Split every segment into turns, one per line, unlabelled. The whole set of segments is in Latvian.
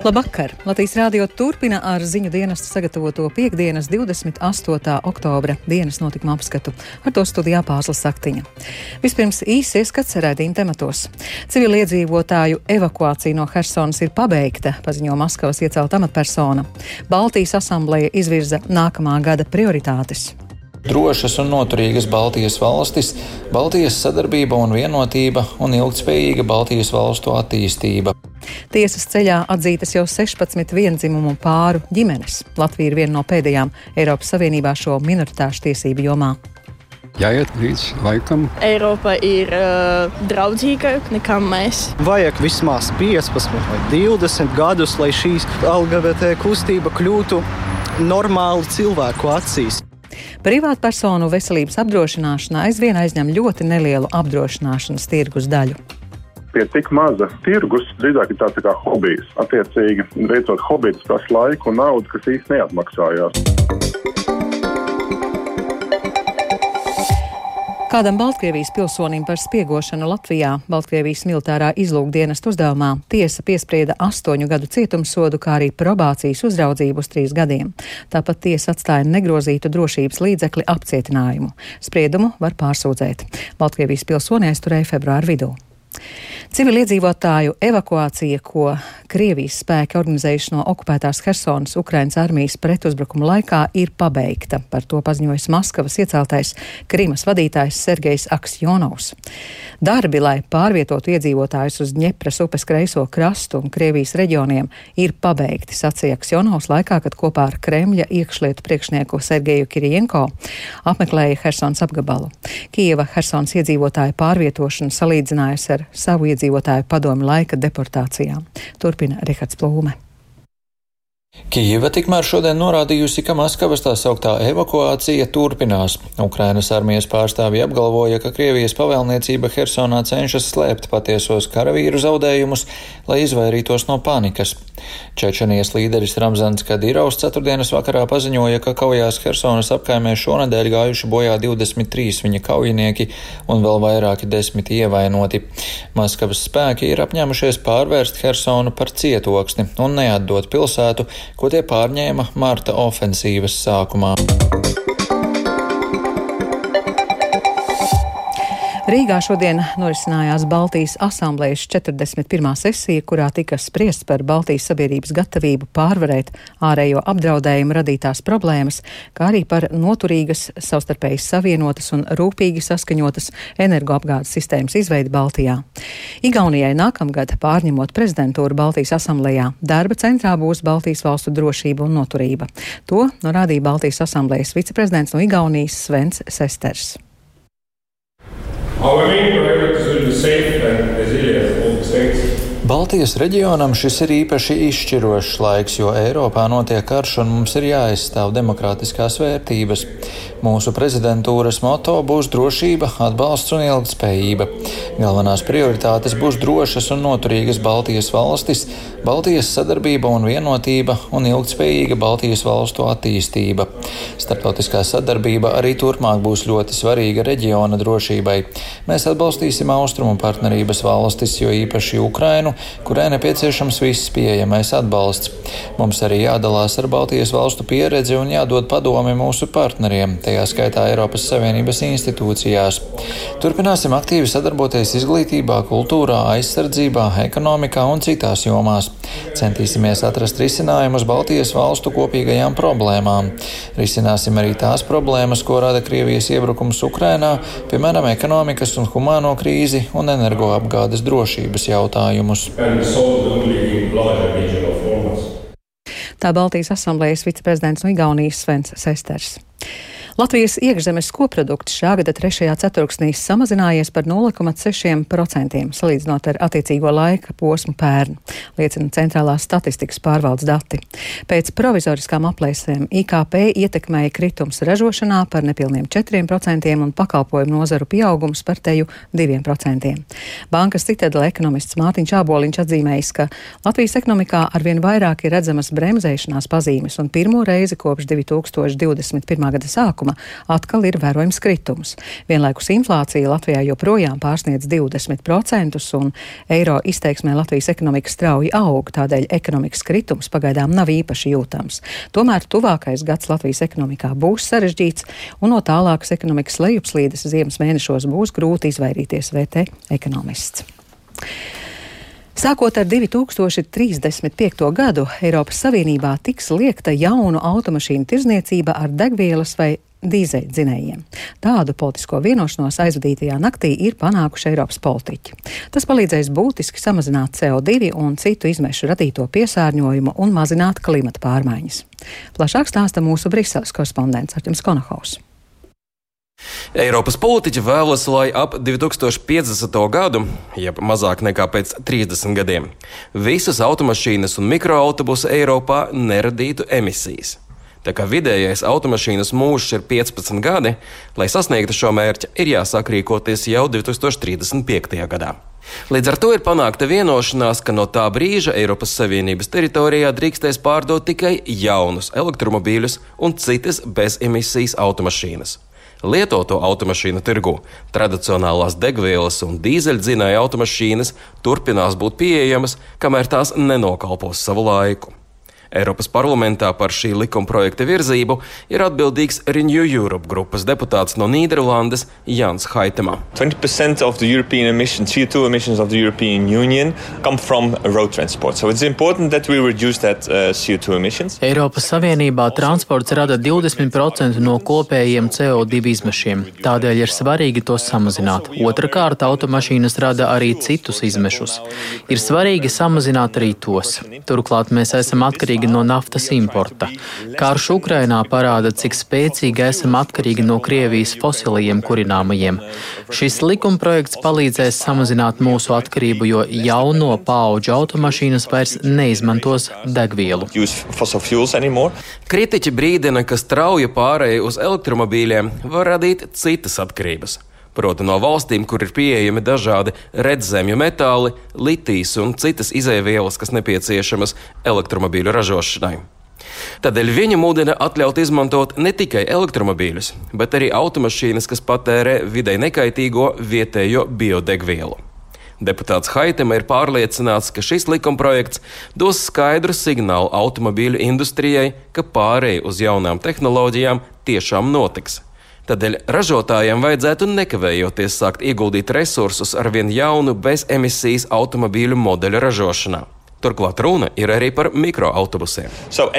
Labvakar! Latvijas rādio turpina ar ziņu dienestu sagatavoto piekdienas 28. oktobra dienas notikuma apskatu. Ar to studijā Pāzlas Saktiņa. Vispirms īsi ieskats redzījuma tematos. Civiliedzīvotāju evakuācija no Helsonas ir pabeigta, paziņo Maskavas iecelta amatpersona. Baltijas asambleja izvirza nākamā gada prioritātes.
Drošas un noturīgas Baltijas valstis, Baltijas sadarbība un vienotība un ilgspējīga Baltijas valstu attīstība.
Tiesas ceļā atzītas jau 16 vienzimumu pāru ģimenes. Latvija ir viena no pēdējām Eiropas Savienībā šo minoritāšu tiesību jomā.
Jāiet līdz laikam.
Eiropa ir uh, draudzīgāka nekā mēs.
Vajag vismaz 15 vai 20 gadus, lai šī LGBT kustība kļūtu normāli cilvēku acīs.
Privātpersonu veselības apdrošināšana aizvien aizņem ļoti nelielu apdrošināšanas tirgus daļu
pie tik maza tirgus, drīzāk ir tāds tā kā hobijs. Attiecīgi, veicot hobiju, tas prasa laiku un naudu, kas īsti neatmaksājās.
Kādam Baltkrievijas pilsonim par spiegošanu Latvijā Baltkrievijas militārā izlūkdienas uzdevumā tiesa piesprieda astoņu gadu cietumsodu, kā arī probācijas uzraudzību uz trīs gadiem. Tāpat tiesa atstāja negrozītu drošības līdzekli apcietinājumu. Spriedumu var pārsūdzēt. Baltkrievijas pilsoni aizturēja februāru vidū. Civiliedzīvotāju evakuācija, ko Krievijas spēki organizējuši no okupētās Helsonas Ukrainas armijas pretuzbrukuma laikā, ir pabeigta. Par to paziņojis Maskavas ieceltais Krimas vadītājs Sergejs Aksjonovs. Darbi, lai pārvietotu iedzīvotājus uz Ņepras upes kreiso krastu un Krievijas reģioniem, ir pabeigti, sacīja Aksjonovs laikā, kad kopā ar Kremļa iekšlietu priekšnieku Sergeju Kirienko apmeklēja Helsonas apgabalu. Kieva Helsonas iedzīvotāju pārvietošanu salīdzinājusi ar savu iedzīvotāju padomu laika deportācijām. Turpina Rihards Plūme.
Kijeva tikmēr šodien norādījusi, ka Maskavas tā sauktā evakuācija turpinās. Ukrainas armijas pārstāvji apgalvoja, ka Krievijas pavēlniecība Hersonā cenšas slēpt patiesos karavīru zaudējumus, lai izvairītos no panikas. Čečenijas līderis Ramzans Kadirovs ceturtdienas vakarā paziņoja, ka kaujās Hersonas apkaimē šonadēļ gājuši bojā 23 viņa kaujinieki un vēl vairāki desmit ievainoti. Maskavas spēki ir apņēmušies pārvērst Hersonu par cietoksni un neatdot pilsētu, ko tie pārņēma marta ofensīvas sākumā.
Rīgā šodien norisinājās Baltijas asamblējas 41. sesija, kurā tika spriests par Baltijas sabiedrības gatavību pārvarēt ārējo apdraudējumu radītās problēmas, kā arī par noturīgas, savstarpēji savienotas un rūpīgi saskaņotas energoapgādes sistēmas izveidi Baltijā. Igaunijai nākamgad pārņemot prezidentūru Baltijas asamblējā, darba centrā būs Baltijas valstu drošība un noturība. To norādīja Baltijas asamblējas viceprezidents no Igaunijas Svens Sesters.
Our main priority will be safe and resilient all the states.
Baltijas reģionam šis ir īpaši izšķirošs laiks, jo Eiropā notiek karš un mums ir jāaizstāv demokrātiskās vērtības. Mūsu prezidentūras moto būs drošība, atbalsts un ilgspējība. Galvenās prioritātes būs drošas un noturīgas Baltijas valstis, Baltijas sadarbība un vienotība un ilgspējīga Baltijas valstu attīstība. Startautiskā sadarbība arī turpmāk būs ļoti svarīga reģiona drošībai. Mēs atbalstīsim austrumu partnerības valstis, jo īpaši Ukrainu, kurai nepieciešams viss pieejamais atbalsts. Mums arī jādalās ar Baltijas valstu pieredzi un jādod padomi mūsu partneriem, tajā skaitā Eiropas Savienības institūcijās. Turpināsim aktīvi sadarboties izglītībā, kultūrā, aizsardzībā, ekonomikā un citās jomās. Centīsimies atrast risinājumus Baltijas valstu kopīgajām problēmām. Risināsim arī tās problēmas, ko rada Krievijas iebrukums Ukrainā, piemēram, ekonomikas un humāno krīzi un energoapgādes drošības jautājumus.
Tā Baltijas asamblējas viceprezidents no Igaunijas Svens Sesters. Latvijas iekšzemes koprodukts šā gada trešajā ceturksnī samazinājies par 0,6% salīdzinot ar attiecīgo laika posmu pērn, liecina centrālās statistikas pārvaldes dati. Pēc provizoriskām aplēsēm IKP ietekmēja kritums ražošanā par nepilniem 4% un pakalpojumu nozaru pieaugums par teju 2%. Bankas citadela ekonomists Mārtiņš Āboliņš atzīmējis, ka Latvijas ekonomikā arvien vairāk ir redzamas bremzēšanās pazīmes un pirmo reizi kopš 2021. gada sākuma sākuma atkal ir vērojams kritums. Vienlaikus inflācija Latvijā joprojām pārsniedz 20% un eiro izteiksmē Latvijas ekonomika strauji aug, tādēļ ekonomikas kritums pagaidām nav īpaši jūtams. Tomēr tuvākais gads Latvijas ekonomikā būs sarežģīts un no tālākas ekonomikas lejupslīdes ziemas mēnešos būs grūti izvairīties, vērtē ekonomists. Sākot ar 2035. gadu, Eiropas Savienībā tiks liekta jaunu automašīnu tirzniecība ar degvielas vai dīzeļdzinējiem. Tādu politisko vienošanos aizvadītajā naktī ir panākuši Eiropas politiķi. Tas palīdzēs būtiski samazināt CO2 un citu izmešu radīto piesārņojumu un mazināt klimata pārmaiņas. Plašāk stāsta mūsu Briseles korespondents Arķems Konahaus.
Eiropas politiķi vēlas, lai ap 2050. gadu, jeb mazāk nekā pēc 30 gadiem, visas automašīnas un mikroautobusi Eiropā neradītu emisijas. Tā kā vidējais automašīnas mūžs ir 15 gadi, lai sasniegtu šo mērķi, ir jāsāk rīkoties jau 2035. gadā. Līdz ar to ir panākta vienošanās, ka no tā brīža Eiropas Savienības teritorijā drīkstēs pārdot tikai jaunus elektromobīļus un citas bezemisijas automašīnas. Lietoto automašīnu tirgu tradicionālās degvielas un dīzeļdzinēja automašīnas turpinās būt pieejamas, kamēr tās nenokalpos savu laiku. Eiropas parlamentā par šī likuma projekta virzību ir atbildīgs Renew Europe grupas deputāts no Nīderlandes Jans Haitema.
20% of the European emissions, CO2 emissions of the European Union come from road transport. So it's important that we reduce that uh, CO2 emissions.
Eiropas Savienībā transports rada 20% no kopējiem CO2 izmešiem. Tādēļ ir svarīgi tos samazināt. Otrakārt, automašīnas rada arī citus izmešus. Ir svarīgi samazināt arī tos. Turklāt mēs esam atkarīgi atkarīgi no naftas importa. Karš Ukrainā parāda, cik spēcīgi esam atkarīgi no Krievijas fosilajiem kurināmajiem. Šis likumprojekts palīdzēs samazināt mūsu atkarību, jo jauno pauģu automašīnas vairs neizmantos degvielu.
Kritiķi brīdina, ka strauja pārēja uz elektromobīļiem var radīt citas atkarības proti no valstīm, kur ir pieejami dažādi redzemju metāli, litijas un citas izēvielas, kas nepieciešamas elektromobīļu ražošanai. Tādēļ viņa mudina atļaut izmantot ne tikai elektromobīļus, bet arī automašīnas, kas patērē videi nekaitīgo vietējo biodegvielu. Deputāts Haitema ir pārliecināts, ka šis likumprojekts dos skaidru signālu automobīļu industrijai, ka pārēj uz jaunām tehnoloģijām tiešām notiks. Tādēļ ražotājiem vajadzētu nekavējoties sākt ieguldīt resursus ar vien jaunu bezemisijas automobīļu modeļu ražošanā. Turklāt runa ir arī par mikroautobusiem.
So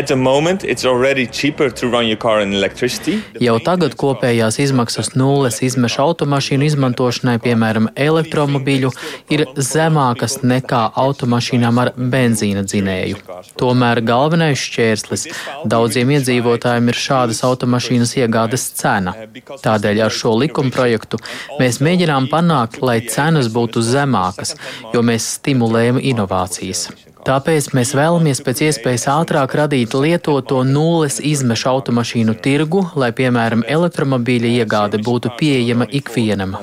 Jau tagad kopējās izmaksas nulles izmešu automašīnu izmantošanai, piemēram, elektromobīļu, ir zemākas nekā automašīnām ar benzīna dzinēju. Tomēr galvenais šķērslis daudziem iedzīvotājiem ir šādas automašīnas iegādes cena. Tādēļ ar šo likumprojektu mēs mēģinām panākt, lai cenas būtu zemākas, jo mēs stimulējam inovācijas. Tāpēc mēs vēlamies pēc iespējas ātrāk radīt lietoto nulles izmešu automašīnu tirgu, lai, piemēram, elektromobīļa iegāde būtu pieejama ikvienam.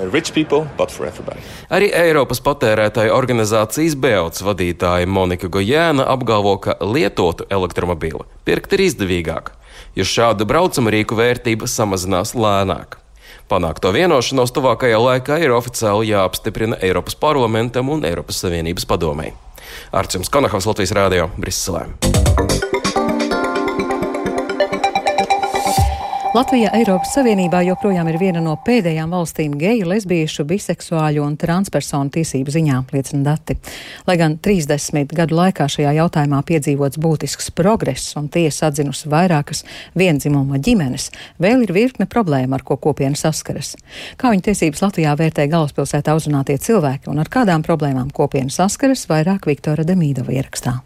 Arī Eiropas patērētāju organizācijas BEOTS vadītāja Monika Gojēna apgalvo, ka lietotu elektromobīlu pirkt ir izdevīgāk, jo šādu braucama rīku vērtība samazinās lēnāk. Panākto vienošanos tuvākajā laikā ir oficiāli jāapstiprina Eiropas parlamentam un Eiropas Savienības padomēji. Arčuns Konahavs Latvijas Rādio Briselē.
Latvija Eiropas Savienībā joprojām ir viena no pēdējām valstīm geju, lesbiešu, biseksuāļu un transpersonu tiesību ziņā, liecina dati. Lai gan 30 gadu laikā šajā jautājumā piedzīvots būtisks progress un tiesa atzinusi vairākas vienzimuma ģimenes, vēl ir virkne problēma, ar ko kopiena saskaras. Kā viņa tiesības Latvijā vērtē galvaspilsētā uzrunātie cilvēki un ar kādām problēmām kopiena saskaras, vairāk Viktora Demīdova ierakstā.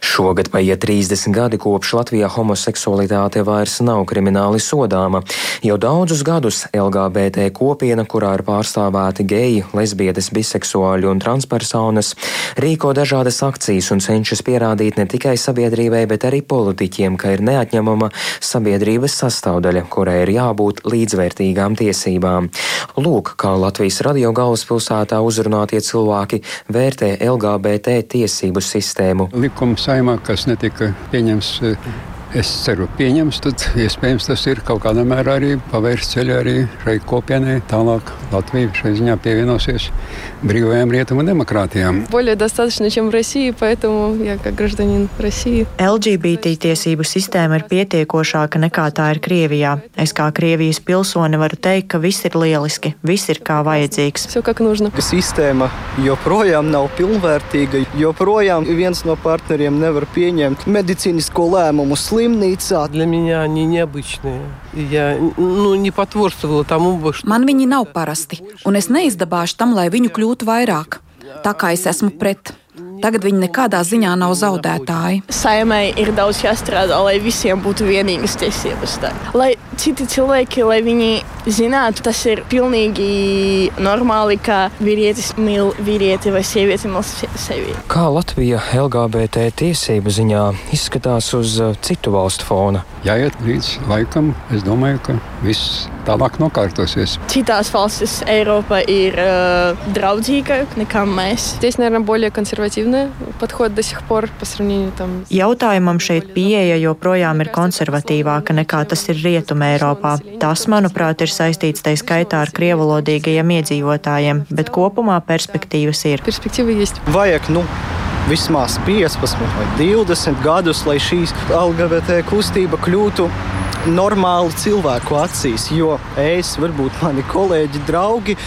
Šogad paiet 30 gadi kopš Latvijā homoseksualitāte vairs nav krimināli sodāma. Jau daudzus gadus LGBT kopiena, kurā ir pārstāvēti geji, lesbietes, biseksuāļi un transpersonas, rīko dažādas akcijas un cenšas pierādīt ne tikai sabiedrībai, bet arī politiķiem, ka ir neatņemama sabiedrības sastāvdaļa, kurai ir jābūt līdzvērtīgām tiesībām. Lūk, kā Latvijas radio galvaspilsētā uzrunātie cilvēki vērtē LGBT tiesību sistēmu.
Likums saimā, kas netika pieņems es ceru, pieņems, tad iespējams tas ir kaut kādā mērā arī pavērs ceļu arī šai kopienai. Tālāk Latvija šai ziņā pievienosies brīvajām rietumu demokrātijām.
Более достаточно, чем в России, поэтому я как гражданин России.
LGBT tiesību sistēma ir pietiekošāka nekā tā ir Krievijā. Es kā Krievijas pilsone varu teikt, ka viss ir lieliski, viss ir kā vajadzīgs.
Все как нужно.
Sistēma joprojām nav pilnvērtīga, joprojām viens no partneriem nevar pieņemt medicīnisko lēmumu slimnīcā.
Man viņi nav parasti, un es neizdabāšu tam, lai viņu kļūtu vairāk. Tā kā es esmu pret. Tagad viņi nekādā ziņā nav zaudētāji.
Saimai ir daudz jāstrādā, lai visiem būtu vienīgas tiesības. Tā. Lai citi cilvēki, lai viņi zinātu, tas ir pilnīgi normāli, ka vīrietis mīl vīrieti vai sieviete mīl sevi.
Kā Latvija LGBT tiesību ziņā izskatās uz uh, citu valstu fona?
Jāiet līdz laikam, es domāju, ka viss tālāk nokārtosies.
Citās valstis Eiropa ir uh, draudzīgāka nekā mēs.
Здесь, наверное, более консервативный подход до сих пор по сравнению там.
Jautājumam šeit pieeja joprojām ir konservatīvāka nekā tas ir Rietumē Eiropā. Tas, manuprāt, ir saistīts tai skaitā ar krievalodīgajiem iedzīvotājiem, bet kopumā perspektīvas ir.
Перспективы есть.
Vajag, nu, vismaz 15 vai 20 gadus, lai šī LGBT kustība kļūtu normāli cilvēku acīs. Jo es, varbūt mani kolēģi, draugi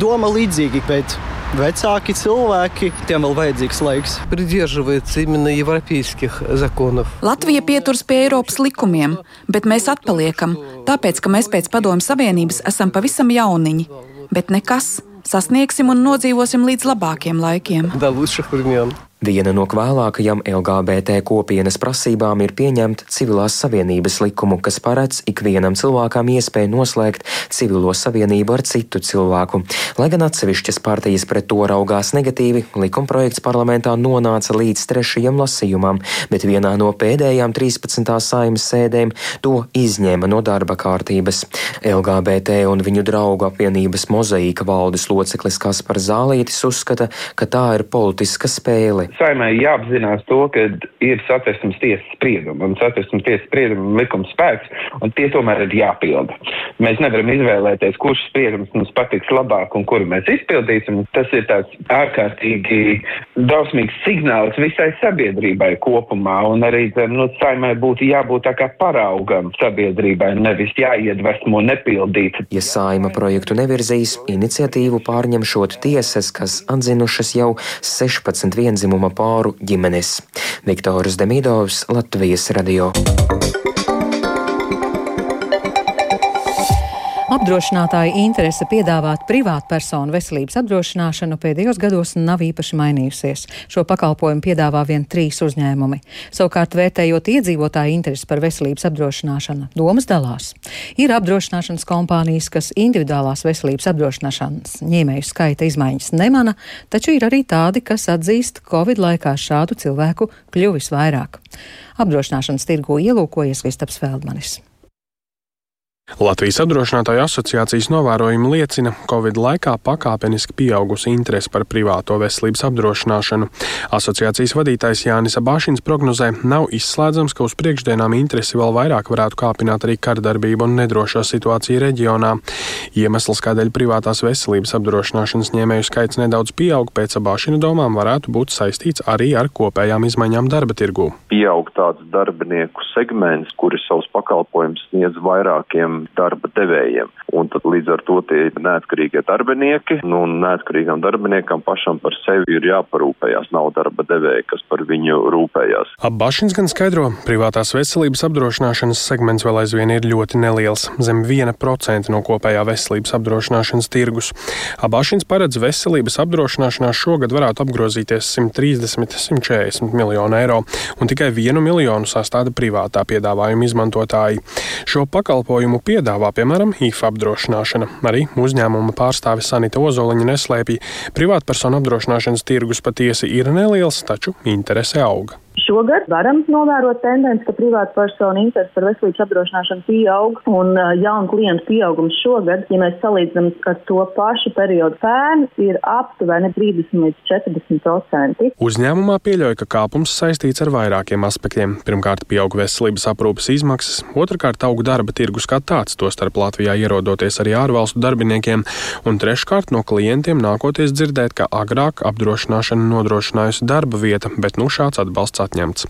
domā līdzīgi, bet vecāki cilvēki, tiem vēl vajadzīgs laiks.
Придерживается именно европейских законов.
Latvija pieturas pie Eiropas likumiem, bet mēs atpaliekam, tāpēc, ka mēs pēc Padomju Savienības esam pavisam jauniņi. Bet nekas, sasniegsim un nodzīvosim līdz labākiem laikiem.
До лучших времен.
Viena no vēlākajām LGBT kopienas prasībām ir pieņemt civilās savienības likumu, kas paredz ikvienam cilvēkam iespēju noslēgt civilo savienību ar citu cilvēku. Lai gan atsevišķas partijas pret to raugās negatīvi, likumprojekts parlamentā nonāca līdz trešajam lasījumam, bet vienā no pēdējām 13. saimas sēdēm to izņēma no darba kārtības. LGBT un viņu draugu apvienības mozaīka valdes loceklis Kaspars Zālītis uzskata, ka tā ir politiska spēle.
Saimai jāapzinās to, ka ir satversmes tiesas spriedumi un satversmes tiesas spriedumi likums spēks, un tie tomēr ir jāpilda. Mēs nevaram izvēlēties, kurš spriedums mums patiks labāk un kuru mēs izpildīsim. Tas ir tāds ārkārtīgi drausmīgs signāls visai sabiedrībai kopumā, un arī nu, saimai būtu jābūt tā kā paraugam sabiedrībai, nevis jāiedvesmo nepildīt.
Ja saima projektu nevirzīs, iniciatīvu pārņemšot tiesas, kas atzinušas jau 16 vienzimuma pāru ģimenes. Viktors Demidovs, Latvijas radio.
Apdrošinātāja interese piedāvāt privātpersonu veselības apdrošināšanu pēdējos gados nav īpaši mainījusies. Šo pakalpojumu piedāvā vien trīs uzņēmumi. Savukārt, vērtējot iedzīvotāju interesi par veselības apdrošināšanu, domas dalās. Ir apdrošināšanas kompānijas, kas individuālās veselības apdrošināšanas ņēmēju skaita izmaiņas nemana, taču ir arī tādi, kas atzīst, ka Covid laikā šādu cilvēku kļuvis vairāk. Apdrošināšanas tirgu ielūkojies Kristaps Feldmanis.
Latvijas apdrošinātāju asociācijas novērojumi liecina, ka Covid laikā pakāpeniski pieaugusi interese par privāto veselības apdrošināšanu. Asociācijas vadītājs Jānis Abāšins prognozē, nav izslēdzams, ka uz priekšdienām interesi vēl vairāk varētu kāpināt arī kardarbība un nedrošā situācija reģionā. Iemesls, kādēļ privātās veselības apdrošināšanas ņēmēju skaits nedaudz pieaug, pēc Abāšina domām varētu būt saistīts arī ar kopējām izmaiņām darba tirgū.
Pieaug tāds darbinieku segments, kuri savus pakalpojumus sniedz vairākiem darba devējiem. Un tad līdz ar to tie ir neatkarīgie darbinieki, nu, un neatkarīgam darbiniekam pašam par sevi ir jāparūpējās. Nav darba devēja, kas par viņu rūpējās.
Abbašins gan skaidro, privātās veselības apdrošināšanas segments vēl aizvien ir ļoti neliels - zem 1% no kopējā veselības apdrošināšanas tirgus. Abbašins paredz veselības apdrošināšanā šogad varētu apgrozīties 130-140 miljonu eiro, un tikai vienu miljonu sastāda privātā piedāvājuma izmantotāji. Šo pakalpojumu piedāvā, piemēram, IFA apdrošināšana. Arī uzņēmuma pārstāve Sanita Ozoliņa neslēpja, privātpersonu apdrošināšanas tirgus patiesi ir neliels, taču interese auga.
Šogad varam novērot tendenci, ka privāta persona interesi par veselības apdrošināšanu pieaug un jaunu klientu pieaugums šogad, ja mēs salīdzinām ar to pašu periodu pērn, ir aptuveni 30 līdz 40 procenti.
Uzņēmumā pieļauj, ka kāpums saistīts ar vairākiem aspektiem. Pirmkārt, pieaug veselības aprūpes izmaksas, otrkārt, aug darba tirgus kā tāds, tostarp Latvijā ierodoties arī ārvalstu darbiniekiem, un treškārt no klientiem nākoties dzirdēt, ka agrāk apdrošināšana nodrošinājusi darba vieta, bet nu šāds atbalsts atņemts.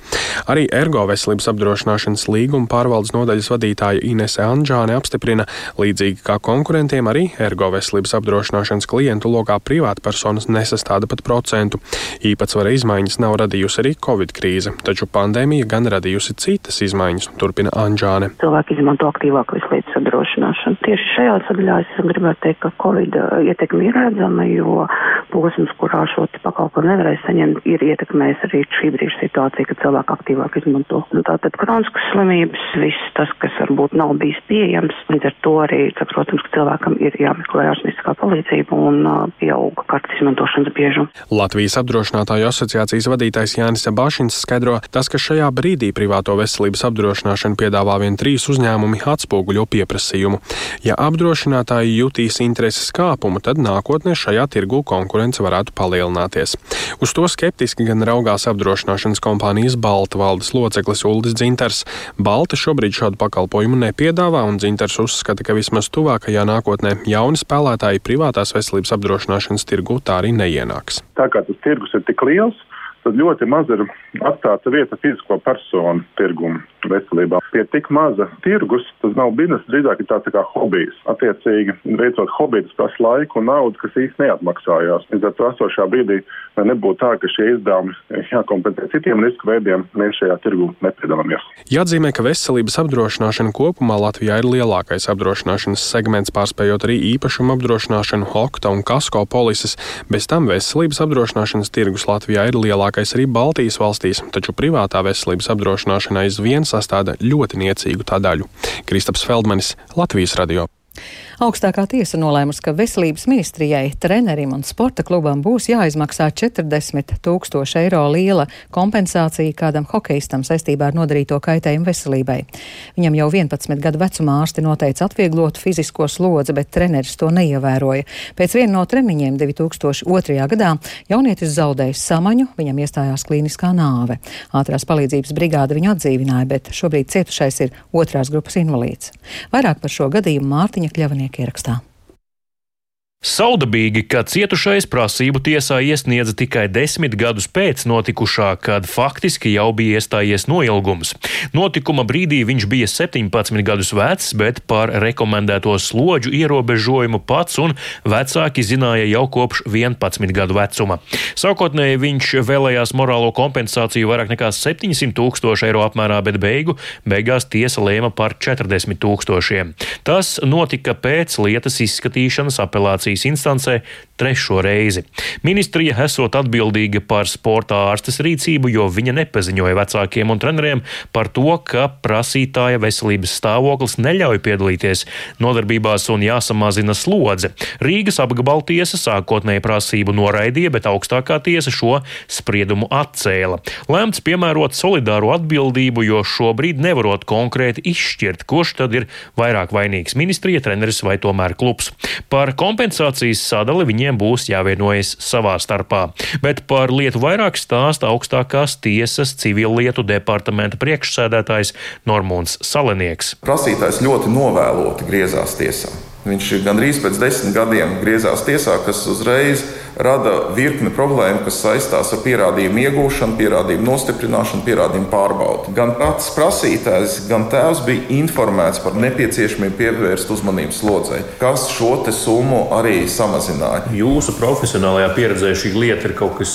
Arī ergo veselības apdrošināšanas līguma pārvaldes nodaļas vadītāja Inese Anģāne apstiprina, līdzīgi kā konkurentiem, arī ergo veselības apdrošināšanas klientu lokā privātpersonas nesastāda pat procentu. Īpatsvara izmaiņas nav radījusi arī Covid krīze, taču pandēmija gan radījusi citas izmaiņas, turpina Anģāne.
Cilvēki izmanto aktīvāk veselības apdrošināšanu. Tieši šajā sadaļā es gribētu teikt, ka Covid ietekme ir redzama, jo posms, kurā šo pakalpojumu nevarēja saņemt, ir ietekmējis arī šī brīža situācija, ka cilvēki aktīvāk izmanto. Un tātad kroniskas slimības, viss tas, kas varbūt nav bijis pieejams, līdz ar to arī, ka, protams, ka cilvēkam ir jāmeklē ārstnieciskā palīdzība un uh, pieauga kartes izmantošanas biežums.
Latvijas apdrošinātāju asociācijas vadītājs Jānis Bašins skaidro, tas, ka šajā brīdī privāto veselības apdrošināšanu piedāvā vien trīs uzņēmumi, atspoguļo pieprasījumu. Ja apdrošinātāji jutīs intereses kāpumu, tad nākotnē šajā tirgu konkurence varētu palielināties. Uz to skeptiski gan raugās apdrošināšanas kompānijas Balta valdes loceklis Uldis Dzinters. Balta šobrīd šādu pakalpojumu nepiedāvā, un Dzinters uzskata, ka vismaz tuvākajā nākotnē jauni spēlētāji privātās veselības apdrošināšanas tirgu tā arī neienāks.
Tā kā tas tirgus ir tik liels, tad ļoti maz ir atstāta vieta fizisko personu tirgumu veselībā. Pie tik maza tirgus tas nav biznesa, drīzāk ir tāds tā kā hobijs. Attiecīgi, veicot hobiju, tas laiku un naudu, kas īsti neatmaksājās. Līdz ar to esošā brīdī nebūtu tā, ka šie izdevumi jākompensē citiem risku veidiem, mēs šajā tirgu nepiedalāmies.
Jāatzīmē, ka veselības apdrošināšana kopumā Latvijā ir lielākais apdrošināšanas segments, pārspējot arī īpašumu apdrošināšanu, okta un kasko polises. Bez tam veselības apdrošināšanas tirgus Latvijā ir lielākais arī Baltijas valstīs, taču privātā veselības apdrošināšana aizvien sastāda ļoti niecīgu tā daļu. Kristaps Feldmanis, Latvijas radio.
Augstākā tiesa nolēmusi, ka veselības ministrijai, trenerim un sporta klubam būs jāizmaksā 40 tūkstoši eiro liela kompensācija kādam hokeistam saistībā ar nodarīto kaitējumu veselībai. Viņam jau 11 gadu vecumā ārsti noteica atvieglotu fizisko slodzi, bet treneris to neievēroja. Pēc viena no treniņiem 2002. gadā jaunietis zaudēja samaņu, viņam iestājās klīniskā nāve. Ātrās palīdzības brigāde viņu atdzīvināja, bet šobrīd cietušais ir otrās grupas invalīds. Vairāk par šo gadījumu Mārtiņa Kļavnieka Zemnieka ierakstā.
Saudabīgi, ka cietušais prasību tiesā iesniedza tikai desmit gadus pēc notikušā, kad faktiski jau bija iestājies noilgums. Notikuma brīdī viņš bija 17 gadus vecs, bet par rekomendēto slodžu ierobežojumu pats un vecāki zināja jau kopš 11 gadu vecuma. Sākotnēji viņš vēlējās morālo kompensāciju vairāk nekā 700 tūkstoši eiro apmērā, bet beigu beigās tiesa lēma par 40 tūkstošiem. Tas notika pēc lietas izskatīšanas apelācijas apelācijas instancē trešo reizi. Ministrija esot atbildīga par sporta ārstes rīcību, jo viņa nepaziņoja vecākiem un treneriem par to, ka prasītāja veselības stāvoklis neļauj piedalīties nodarbībās un jāsamazina slodze. Rīgas apgabala tiesa sākotnēji prasību noraidīja, bet augstākā tiesa šo spriedumu atcēla. Lēmts piemērot solidāru atbildību, jo šobrīd nevarot konkrēti izšķirt, kurš tad ir vairāk vainīgs - ministrija, treneris vai tomēr klubs. Par kompensāciju kompensācijas sadali viņiem būs jāvienojas savā starpā. Bet par lietu vairāk stāsta augstākās tiesas civillietu departamenta priekšsēdētājs Normons Salenieks.
Prasītājs ļoti novēloti griezās tiesā. Viņš gandrīz pēc desmit gadiem griezās tiesā, kas uzreiz rada virkni problēmu, kas saistās ar pierādījumu iegūšanu, pierādījumu nostiprināšanu, pierādījumu pārbaudi. Gan pats prasītājs, gan tēvs bija informēts par nepieciešamību pievērst uzmanību slodzei, kas šo summu arī samazināja.
Jūsu profesionālajā pieredzē šī lieta ir kaut kas,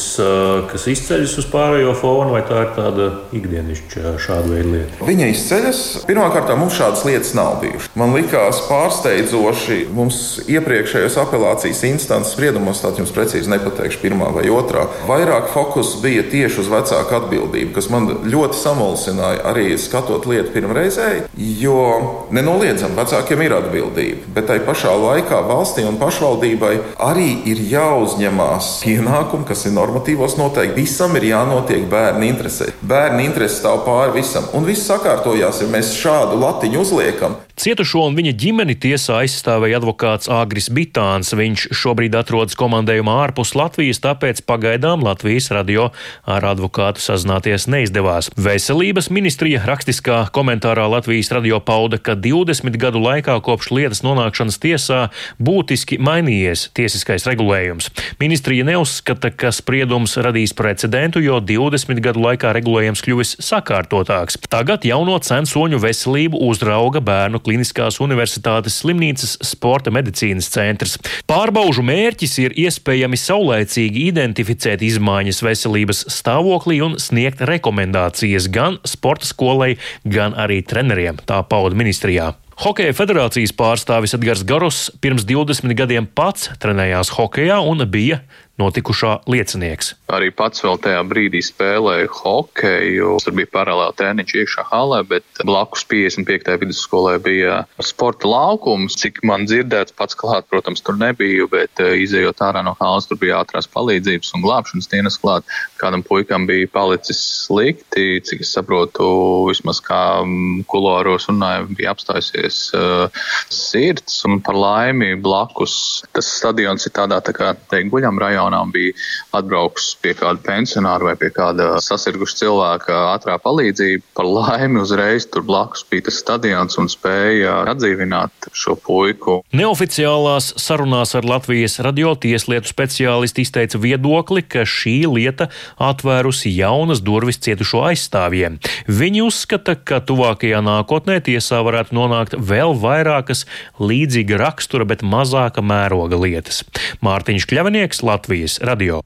kas izceļas uz pārējo fonu, vai tā ir tāda ikdienišķa šāda veida lieta?
Viņa izceļas. Pirmkārt, mums šādas lietas nav bijušas. Man likās pārsteidzoši, mums iepriekšējos apelācijas instances spriedumos, tātad jums precīzi precīzi nepateikšu, pirmā vai otrā. Vairāk fokus bija tieši uz vecāku atbildību, kas man ļoti samulsināja arī skatot lietu pirmreizēji, jo nenoliedzami vecākiem ir atbildība, bet tai pašā laikā valstī un pašvaldībai arī ir jāuzņemās pienākumi, kas ir normatīvos noteikti. Visam ir jānotiek bērnu interesē. Bērnu interesi stāv pāri visam, un viss sakārtojās, ja mēs šādu latiņu uzliekam.
Cietušo un viņa ģimeni tiesā aizstāvēja advokāts Āgris Bitāns. Viņš šobrīd atrodas komandējumā ārpus Latvijas, tāpēc pagaidām Latvijas radio ar advokātu sazināties neizdevās. Veselības ministrija rakstiskā komentārā Latvijas radio pauda, ka 20 gadu laikā kopš lietas nonākšanas tiesā būtiski mainījies tiesiskais regulējums. Ministrija neuzskata, ka spriedums radīs precedentu, jo 20 gadu laikā regulējums kļuvis sakārtotāks. Tagad jauno censoņu veselību uzrauga bērnu Kliniskās universitātes slimnīcas sporta medicīnas centrs. Pārbaužu mērķis ir iespējami saulēcīgi identificēt izmaiņas veselības stāvoklī un sniegt rekomendācijas gan sporta skolai, gan arī treneriem, tā pauda ministrijā. Hokeja federācijas pārstāvis Edgars Garos pirms 20 gadiem pats trenējās hokejā un bija notikušā liecinieks.
Arī pats vēl tajā brīdī spēlēju hokeju. Tur bija paralēli treniņš iekšā halē, bet blakus 55. vidusskolē bija sporta laukums. Cik man dzirdēts, pats klāt, protams, tur nebija, bet eh, izējot ārā no halas, tur bija ātrās palīdzības un glābšanas dienas klāt. Kādam puikam bija palicis slikti, cik es saprotu, vismaz kā mm, kulāros runāja, bija apstājusies uh, sirds un par laimi blakus. Tas stadions ir tādā tā kā teikt guļam rajonā un bija atbraucis pie kāda pensionāra vai pie kāda sasirguša cilvēka ātrā palīdzība. Par laimi uzreiz tur blakus bija tas stadions un spēja atdzīvināt šo puiku.
Neoficiālās sarunās ar Latvijas radio tieslietu speciālisti izteica viedokli, ka šī lieta atvērusi jaunas durvis cietušo aizstāvjiem. Viņi uzskata, ka tuvākajā nākotnē tiesā varētu nonākt vēl vairākas līdzīga rakstura, bet mazāka mēroga lietas. Mārtiņš Kļavinieks, Latvijas radio.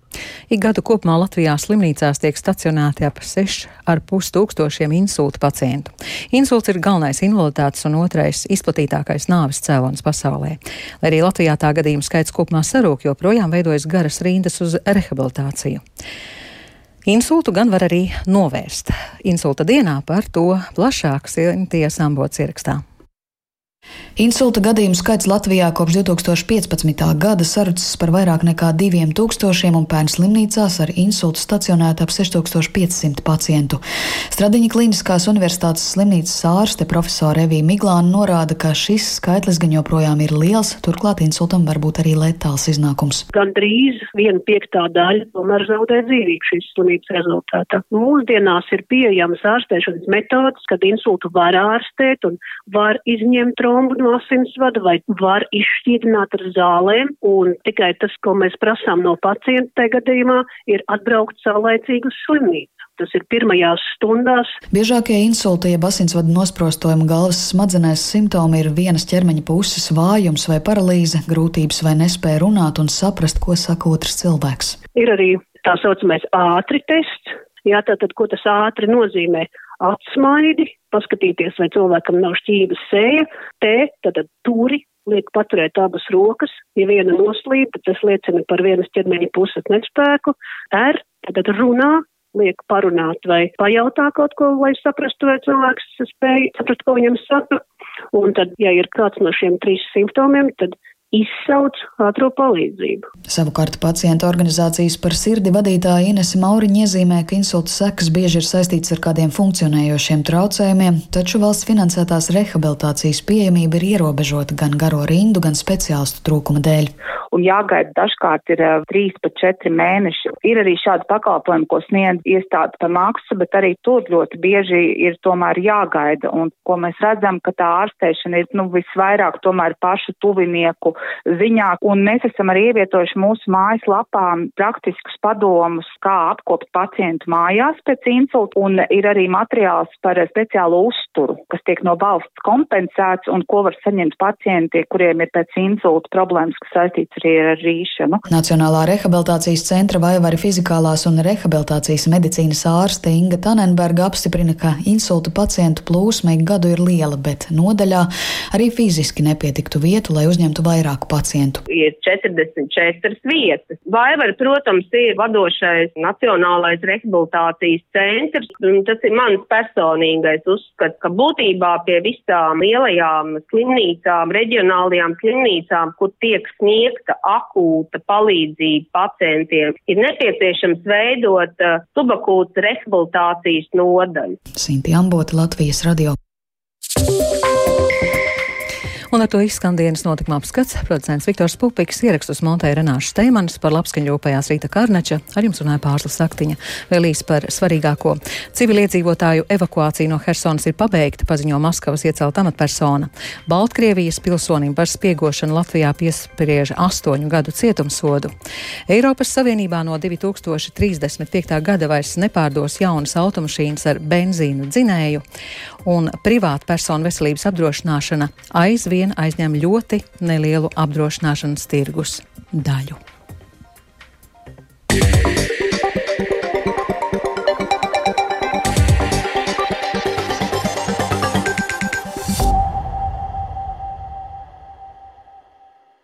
Ik gadu kopumā Latvijā slimnīcās tiek stacionēti ap 6,5 tūkstošiem insulta pacientu. Insults ir galvenais invaliditātes un otrais izplatītākais nāves cēlonis pasaulē. Lai arī Latvijā tā gadījumu skaits kopumā sarūk, joprojām veidojas garas rindas uz rehabilitāciju. Insultu gan var arī novērst. Insulta dienā par to plašāk Sinties Ambots ierakstā.
Insulta gadījumu skaits Latvijā kopš 2015. gada sarucis par vairāk nekā 2000 un pērn slimnīcās ar insultu stacionēta ap 6500 pacientu. Stradiņa Kliniskās universitātes slimnīcas ārste profesora Evija Miglāna norāda, ka šis skaitlis gan joprojām ir liels, turklāt insultam var būt arī letāls iznākums.
Gan drīz viena piektā daļa tomēr zaudē dzīvību šīs slimības rezultātā. Mūsdienās ir pieejamas ārstēšanas metodas, kad insultu var ārstēt un var izņemt trombu no asinsvada vai var izšķīdināt ar zālēm, un tikai tas, ko mēs prasām no pacienta tajā gadījumā, ir atbraukt saulēcīgi uz slimnīcu. Tas ir pirmajās stundās.
Biežākie insulta, jeb asinsvadu nosprostojuma galvas smadzenēs simptomi ir vienas ķermeņa puses vājums vai paralīze, grūtības vai nespēja runāt un saprast, ko saka otrs cilvēks.
Ir arī tā saucamais ātri tests. Jā, tātad, ko tas ātri nozīmē? Atsmaidi, paskatīties, vai cilvēkam nav šķības sēja, T, tad turi, liek paturēt abas rokas, ja viena noslīd, tad tas liecina par vienas ķermeņa puses nespēku, R, tad runā, liek parunāt vai pajautā kaut ko, lai saprastu, vai cilvēks spēj saprast, ko viņam saka. Un tad, ja ir kāds no šiem trīs simptomiem, tad izsauc ātrā palīdzību.
Savukārt pacienta organizācijas par sirdi vadītāja Inese Mauriņa iezīmē, ka insulta sekas bieži ir saistītas ar kādiem funkcionējošiem traucējumiem, taču valsts finansētās rehabilitācijas pieejamība ir ierobežota gan garo rindu, gan speciālistu trūkuma dēļ.
Un jāgaida dažkārt ir 3 pat 4 mēneši. Ir arī šādi pakalpojumi, ko sniedz iestāde par maksu, bet arī tur ļoti bieži ir tomēr jāgaida. Un ko mēs redzam, ka tā ārstēšana ir nu, visvairāk tomēr pašu tuvinieku ziņā, un mēs esam arī ievietojuši mūsu mājaslapā praktiskus padomus, kā apkopt pacientu mājās pēc insulta, un ir arī materiāls par speciālu uzturu, kas tiek no valsts kompensēts un ko var saņemt pacienti, kuriem ir pēc insulta problēmas, kas saistīts arī ar rīšanu.
Nacionālā rehabilitācijas centra Vaivari fizikālās un rehabilitācijas medicīnas ārste Inga Tanenberga apstiprina, ka insulta pacientu plūsma ik gadu ir liela, bet nodaļā arī fiziski nepietiktu vietu, lai uzņemtu vairāk pacientu.
Ir 44 vietas. Vaivari, protams, ir vadošais nacionālais rehabilitācijas centrs. Tas ir mans personīgais uzskats, ka būtībā pie visām lielajām slimnīcām, reģionālajām slimnīcām, kur tiek sniegta akūta palīdzība pacientiem, ir nepieciešams veidot uh, subakūtas rehabilitācijas nodaļu.
Sinti Ambota, Latvijas radio.
Un ar to izskan dienas notikuma apskats. Producents Viktors Pupiks ierakstus montēja Renāša Steimanis par labskaņu rūpējās Rīta Karneča, ar jums runāja Pārsla Saktiņa. Vēl īsi par svarīgāko. Civiliedzīvotāju evakuācija no Hersonas ir pabeigta, paziņo Maskavas iecelt amatpersona. Baltkrievijas pilsonim par spiegošanu Latvijā piespriež astoņu gadu cietumsodu. Eiropas Savienībā no 2035. gada vairs nepārdos jaunas automašīnas ar benzīnu dzinēju, un privāta personu veselības apdrošināšana aizvien vien aizņem ļoti nelielu apdrošināšanas tirgus daļu. Yeah.